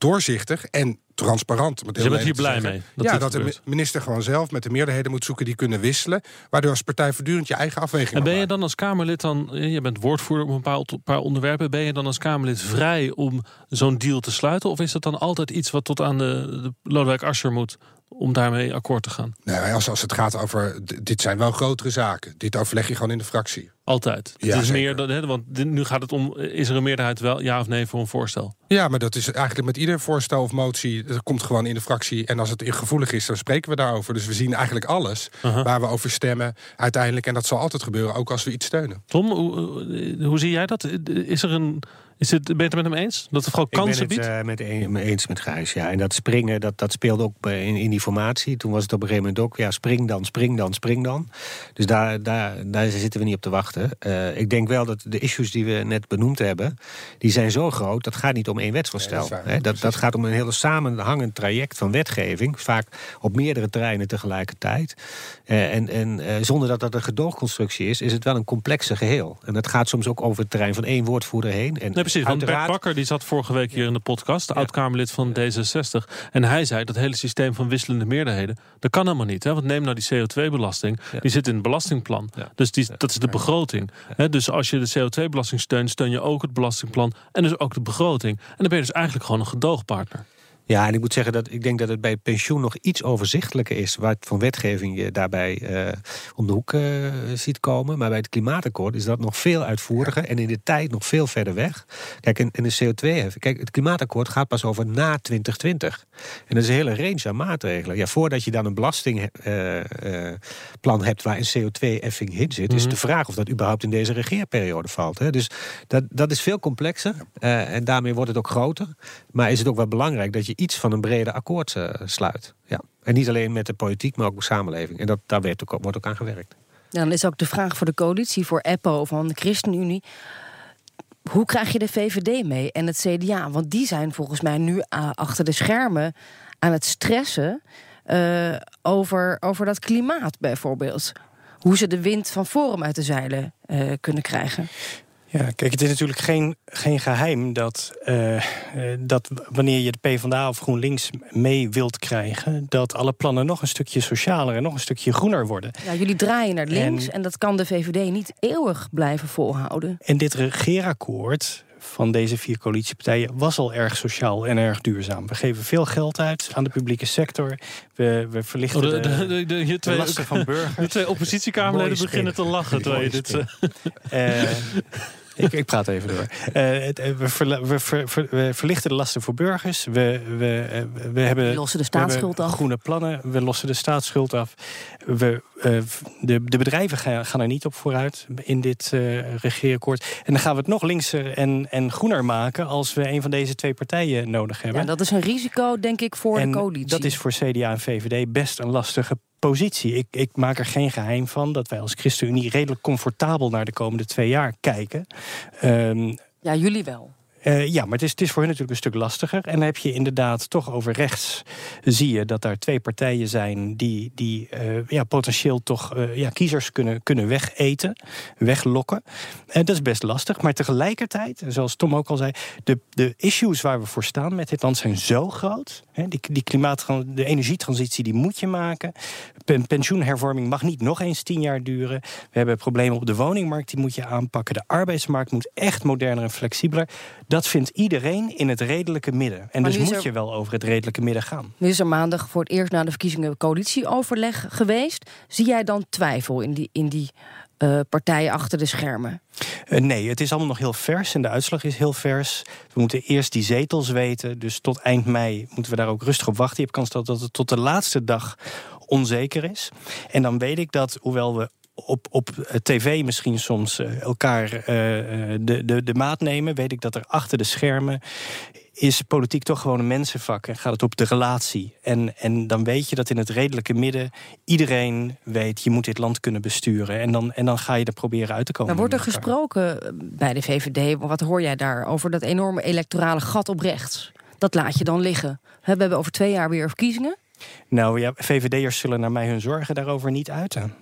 doorzichtig en transparant. je heel bent hier blij zeggen. mee? dat ja, dat de minister gewoon zelf met de meerderheden moet zoeken die kunnen wisselen. Waardoor als partij voortdurend je eigen afweging En ben je dan als Kamerlid dan, je bent woordvoerder op een paar, paar onderwerpen, ben je dan als Kamerlid vrij om zo'n deal te sluiten? Of is dat dan altijd iets wat tot aan de, de Lodewijk Asscher moet om daarmee akkoord te gaan? Nee, als, als het gaat over. Dit zijn wel grotere zaken. Dit overleg je gewoon in de fractie. Altijd. Ja, het is zeker. meer dan, hè, want nu gaat het om, is er een meerderheid wel ja of nee voor een voorstel? Ja, maar dat is eigenlijk met ieder voorstel of motie. Dat komt gewoon in de fractie. En als het gevoelig is, dan spreken we daarover. Dus we zien eigenlijk alles waar we over stemmen uiteindelijk. En dat zal altijd gebeuren, ook als we iets steunen. Tom, hoe, hoe zie jij dat? Is er een, Is het, ben je het met hem eens? Dat het vooral kansen biedt? Ik ben het met een, eens met Gijs, ja. En dat springen, dat, dat speelde ook in, in die formatie. Toen was het op een gegeven moment ook, ja, spring dan, spring dan, spring dan. Dus daar, daar, daar zitten we niet op te wachten. Uh, ik denk wel dat de issues die we net benoemd hebben... die zijn zo groot, dat gaat niet om één wetsvoorstel. Dat, dat, gaat om een hele samenhangend traject van wetgeving. Vaak op meerdere terreinen tegelijkertijd. Uh, en en uh, zonder dat dat een gedoogconstructie is... is het wel een complexe geheel. En dat gaat soms ook over het terrein van één woordvoerder heen. En nee, precies, want Bert Bakker die zat vorige week hier in de podcast... de oud-Kamerlid van D66. En hij zei dat hele systeem van wisselende meerderheden... dat kan helemaal niet. Hè? Want neem nou die CO2-belasting. Die zit in het belastingplan. Dus die, dat is de begroting. Dus als je de CO2-belasting steunt... steun je ook het belastingplan en dus ook de begroting. En dan ben je dus eigenlijk gewoon een gedoogpartner. Ja, en ik moet zeggen dat ik denk dat het bij pensioen nog iets overzichtelijker is. Wat voor wetgeving je daarbij uh, om de hoek uh, ziet komen. Maar bij het klimaatakkoord is dat nog veel uitvoeriger. En in de tijd nog veel verder weg. Kijk, in, in de CO2-heffing. Kijk, het klimaatakkoord gaat pas over na 2020. En dat is een hele range aan maatregelen. Ja, voordat je dan een belastingplan uh, hebt waar een CO2-heffing in zit, mm -hmm. is de vraag of dat überhaupt in deze regeerperiode valt. Hè. Dus dat, dat is veel complexer. en daarmee wordt het ook groter. Maar is het ook wel belangrijk dat je iets van een breder akkoord uh, sluit. Ja. En niet alleen met de politiek, maar ook de samenleving. En dat, daar werd ook, wordt ook aan gewerkt. Dan is ook de vraag voor de coalitie, voor EPPO van de ChristenUnie. Hoe krijg je de VVD mee en het CDA? Want die zijn volgens mij nu uh, achter de schermen aan het stressen uh, over, over dat klimaat bijvoorbeeld. Hoe ze de wind van Forum uit de zeilen kunnen krijgen. Ja, kijk, het is natuurlijk geen, geen geheim dat, uh, dat wanneer je de PvdA of GroenLinks mee wilt krijgen, dat alle plannen nog een stukje socialer en nog een stukje groener worden. Ja, jullie draaien naar links en, en dat kan de VVD niet eeuwig blijven volhouden. En dit regeerakkoord van deze vier coalitiepartijen was al erg sociaal en erg duurzaam. We geven veel geld uit aan de publieke sector. We, we verlichten oh, de, de, de, de, de, twee, lasten van <laughs> burgers. De twee oppositiekamerleden beginnen te lachen. Terwijl je dit, uh... ik, ik, praat even door. <laughs> Uh, we, ver, we, ver, we, verlichten de lasten voor burgers. We, we, we hebben, we lossen de staatsschuld af. Groene plannen. We lossen de staatsschuld af. We, de, de, bedrijven gaan, gaan, er niet op vooruit in dit uh, regeerakkoord. En dan gaan we het nog linkser en, en groener maken als we een van deze twee partijen nodig hebben. Ja, dat is een risico, denk ik, voor en de coalitie. Dat is voor CDA en VVD best een lastige positie. Ik, ik, maak er geen geheim van dat wij als ChristenUnie redelijk comfortabel naar de komende twee jaar kijken. Um, ja, jullie wel. Uh, ja, maar het is, het is voor hen natuurlijk een stuk lastiger. En dan heb je inderdaad toch over rechts zie je dat daar twee partijen zijn die, die uh, ja, potentieel toch uh, ja, kiezers kunnen, kunnen wegeten, weglokken. En dat is best lastig. Maar tegelijkertijd, zoals Tom ook al zei, de, de issues waar we voor staan met dit land zijn zo groot. Hè, die, die klimaat, de energietransitie die moet je maken. Pen, pensioenhervorming mag niet nog eens tien jaar duren. We hebben problemen op de woningmarkt, die moet je aanpakken. De arbeidsmarkt moet echt moderner en flexibeler. Dat vindt iedereen in het redelijke midden. En maar dus moet er, je wel over het redelijke midden gaan. Nu is er maandag voor het eerst na de verkiezingen coalitieoverleg geweest. Zie jij dan twijfel in die, in die uh, partijen achter de schermen? Uh, nee, het is allemaal nog heel vers en de uitslag is heel vers. We moeten eerst die zetels weten. Dus tot eind mei moeten we daar ook rustig op wachten. Je hebt kans dat, dat het tot de laatste dag onzeker is. En dan weet ik dat, hoewel we op, op tv misschien soms elkaar uh, de, de, de maat nemen, weet ik dat er achter de schermen is politiek toch gewoon een mensenvak en gaat het op de relatie. En, en dan weet je dat in het redelijke midden iedereen weet, je moet dit land kunnen besturen. En dan, en dan ga je er proberen uit te komen. Maar wordt er gesproken bij de VVD, wat hoor jij daar, over dat enorme electorale gat op rechts? Dat laat je dan liggen. We hebben over twee jaar weer verkiezingen. Nou ja, VVD'ers zullen naar mij hun zorgen daarover niet uiten.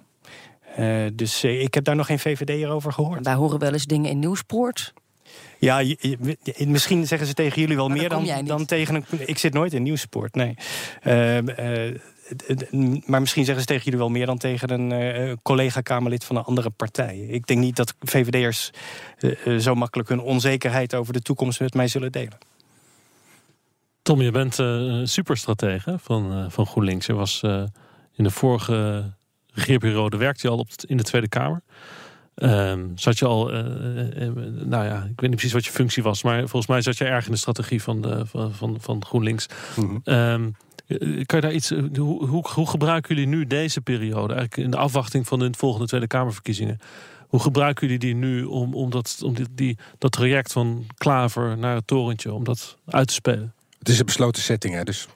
Uh, dus uh, ik heb daar nog geen VVD over gehoord. Wij horen wel eens dingen in Nieuwspoort. Ja, je, je, misschien zeggen ze tegen jullie wel maar meer dan, dan tegen een. Ik zit nooit in Nieuwspoort, nee. Uh, maar misschien zeggen ze tegen jullie wel meer dan tegen een collega-Kamerlid van een andere partij. Ik denk niet dat VVD'ers zo makkelijk hun onzekerheid over de toekomst met mij zullen delen. Tom, je bent een superstratege van, van GroenLinks. Je was in de vorige regeerperiode werkte je al op in de Tweede Kamer. Um, zat je al, uh, uh, nou ja, ik weet niet precies wat je functie was, maar volgens mij zat je erg in de strategie van, de, van, van, van GroenLinks. Mm -hmm. um, kan je daar iets, hoe, hoe, hoe, gebruiken jullie nu deze periode, eigenlijk in de afwachting van de volgende Tweede Kamerverkiezingen? Hoe gebruiken jullie die nu om, om, dat, om die, die, dat traject van Klaver naar het torentje, om dat uit te spelen? Het is een besloten setting, hè, dus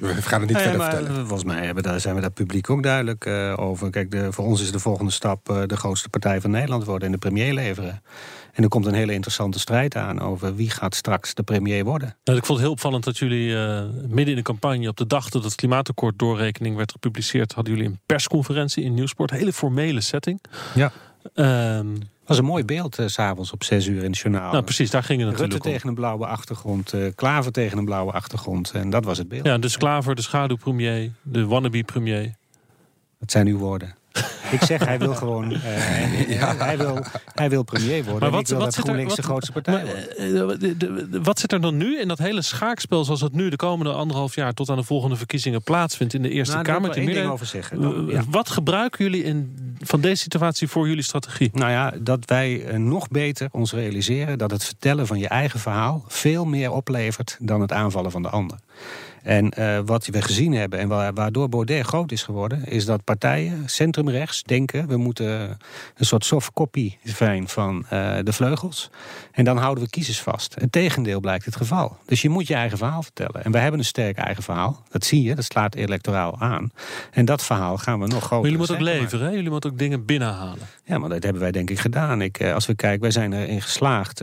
we gaan het niet verder maar vertellen. Volgens mij hebben daar, zijn we daar publiek ook duidelijk eh, over. Kijk, de, voor ons is de volgende stap eh, de grootste partij van Nederland worden en de premier leveren. En er komt een hele interessante strijd aan over wie gaat straks de premier worden. Nou, ik vond het heel opvallend dat jullie eh, midden in de campagne, op de dag dat het klimaatakkoord doorrekening werd gepubliceerd, hadden jullie een persconferentie in Nieuwsport. Hele formele setting. Ja. Ehm, was een mooi beeld s s'avonds op 6 uur in het journaal. nou, precies, daar ging het Rutte natuurlijk om. tegen een blauwe achtergrond, eh, Klaver tegen een blauwe achtergrond. En dat was het beeld. Ja, dus Klaver, de schaduwpremier, de wannabe-premier. Dat zijn uw woorden. <laughs> Ik zeg, hij wil gewoon. eh, <laughs> hij, hij wil, hij wil premier worden. en ik wil dat zit er- GroenLinks de wat- grootste partij maar, wordt. eh, de- de- de- wat zit er dan nu in dat hele schaakspel zoals het nu de komende anderhalf jaar tot aan de volgende verkiezingen plaatsvindt in de Eerste Nou, daar wil Kamer? ik ding over zeggen. Dan, Eh, ja. Wat gebruiken jullie in, van deze situatie voor jullie strategie? Nou ja, dat wij nog beter ons realiseren dat het vertellen van je eigen verhaal veel meer oplevert dan het aanvallen van de ander. En eh, wat we gezien hebben en wa- waardoor Baudet groot is geworden, is dat partijen centrumrechts denken we moeten een soort soft copy zijn van eh, de vleugels. En dan houden we kiezers vast. Het tegendeel blijkt het geval. Dus je moet je eigen verhaal vertellen. En wij hebben een sterk eigen verhaal. Dat zie je, dat slaat electoraal aan. En dat verhaal gaan we nog groter Maar jullie moeten ook leveren, hè? jullie moeten ook dingen binnenhalen. Ja, maar dat hebben wij denk ik gedaan. Ik, eh, als we kijken, wij zijn erin geslaagd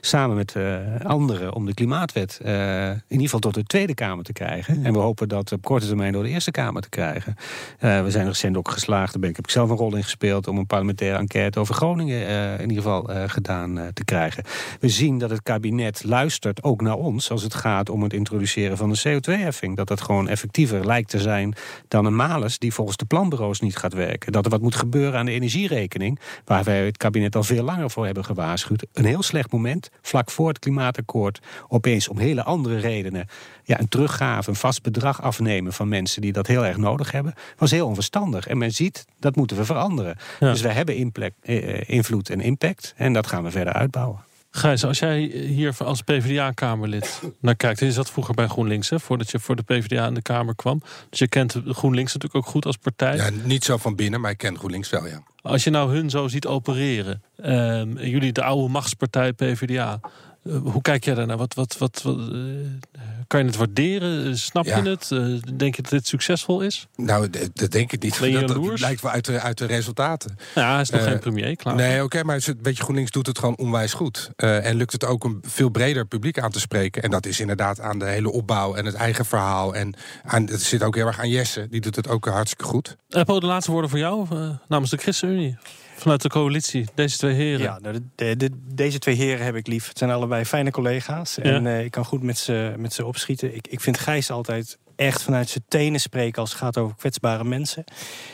samen met anderen om de klimaatwet in ieder geval tot de Tweede Kamer te krijgen. En we hopen dat op korte termijn door de Eerste Kamer te krijgen. Eh, we zijn recent ook geslaagd, daar ben ik, heb ik zelf een rol in gespeeld, om een parlementaire enquête over Groningen eh, in ieder geval eh, gedaan te krijgen. We zien dat het kabinet luistert ook naar ons als het gaat om het introduceren van een CO2-heffing. Dat dat gewoon effectiever lijkt te zijn dan een malus die volgens de planbureaus niet gaat werken. Dat er wat moet gebeuren aan de energierekening, waar wij het kabinet al veel langer voor hebben gewaarschuwd. Een heel slecht moment, vlak voor het klimaatakkoord, opeens om hele andere redenen ja, een teruggave, een vast bedrag afnemen van mensen die dat heel erg nodig hebben, was heel onverstandig. En men ziet, dat moeten we veranderen. Ja. Dus wij hebben inplek- eh, eh, invloed en impact en dat gaan we verder uitbouwen. Gijs, als jij hier als PvdA-kamerlid naar kijkt... en je zat vroeger bij GroenLinks, hè, voordat je voor de PvdA in de Kamer kwam. Dus je kent GroenLinks natuurlijk ook goed als partij. Ja, niet zo van binnen, maar ik ken GroenLinks wel, ja. Als je nou hun zo ziet opereren, ehm, jullie de oude machtspartij PvdA... eh, hoe kijk jij daarnaar? Wat, wat, wat, wat, eh, kan je het waarderen? Eh, Snap Ja. je het? Eh, denk je dat dit succesvol is? Nou, dat denk ik niet. Dat, dat blijkt wel uit de, uit de resultaten. Ja, hij is nog Eh, geen premier, klaar. Nee, oké, maar het is- weet je, GroenLinks doet het gewoon onwijs goed. En lukt het ook een veel breder publiek aan te spreken. En dat is inderdaad aan de hele opbouw en het eigen verhaal. En aan, het zit ook heel erg aan Jesse. Die doet het ook hartstikke goed. Eppo, de laatste woorden voor jou namens de ChristenUnie. Vanuit de coalitie, deze twee heren. Ja, nou, de, de- de- deze twee heren heb ik lief. Het zijn allebei fijne collega's. En eh, ik kan goed met ze, met ze opschieten. Ik, ik vind Gijs altijd echt vanuit zijn tenen spreken als het gaat over kwetsbare mensen.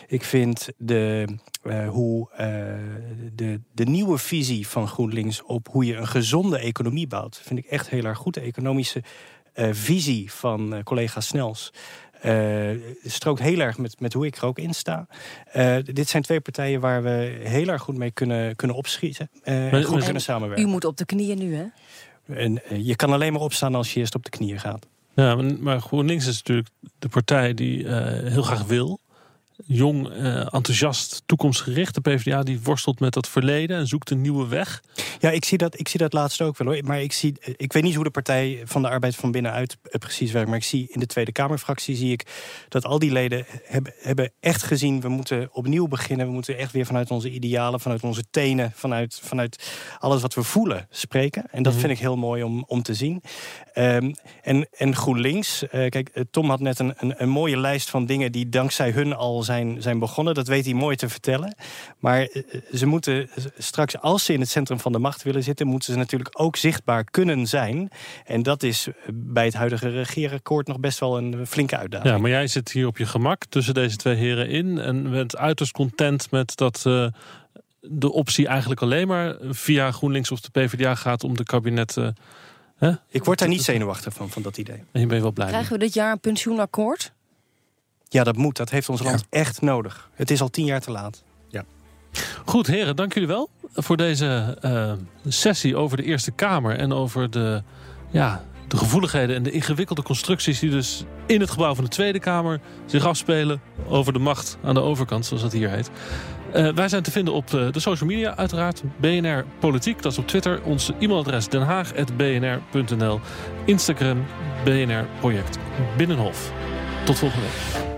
Ik vind de, eh, hoe, eh, de, de nieuwe visie van GroenLinks op hoe je een gezonde economie bouwt, vind ik echt heel erg goed. De economische visie van collega Snels. Eh, strookt heel erg met, met hoe ik er ook in sta. Eh, dit zijn twee partijen waar we heel erg goed mee kunnen, kunnen opschieten. eh, en Maar- goed kunnen samenwerken. U moet op de knieën nu, hè? En je kan alleen maar opstaan als je eerst op de knieën gaat. Ja, maar- maar GroenLinks is natuurlijk de partij die eh, heel graag wil. Jong, eh, enthousiast, toekomstgericht. De PvdA die worstelt met dat verleden en zoekt een nieuwe weg. Ja, ik zie dat, ik zie dat laatste ook wel hoor. Maar ik, zie, eh, ik weet niet hoe de Partij van de Arbeid van binnenuit eh, precies werkt. Maar ik zie in de Tweede Kamerfractie zie ik dat al die leden hebben, hebben echt gezien... we moeten opnieuw beginnen. We moeten echt weer vanuit onze idealen, vanuit onze tenen... vanuit, vanuit alles wat we voelen spreken. En dat Mhm. vind ik heel mooi om, om te zien. Ehm, en, en GroenLinks, eh, kijk, Tom had net een, een, een mooie lijst van dingen... die dankzij hun al zijn, zijn begonnen. Dat weet hij mooi te vertellen. Maar eh, ze moeten straks, als ze in het centrum van de macht willen zitten... moeten ze natuurlijk ook zichtbaar kunnen zijn. En dat is bij het huidige regeerakkoord nog best wel een flinke uitdaging. Ja, maar jij zit hier op je gemak tussen deze twee heren in. En bent uiterst content met dat eh, de optie eigenlijk alleen maar via GroenLinks of de PvdA gaat om de kabinetten. hè? Ik word daar niet zenuwachtig van, van dat idee. En je wel blij mee. Krijgen we dit jaar een pensioenakkoord? Ja, dat moet. Dat heeft ons land echt nodig. Het is al tien jaar te laat. Goed, heren, dank jullie wel voor deze eh, sessie over de Eerste Kamer en over de, ja, de gevoeligheden en de ingewikkelde constructies... die dus in het gebouw van de Tweede Kamer zich afspelen... over de macht aan de overkant, zoals dat hier heet. Uh, wij zijn te vinden op de, de, social media uiteraard. BNR Politiek, dat is op Twitter. Ons e-mailadres denhaag.bnr.nl. Instagram BNR Project Binnenhof. Tot volgende week.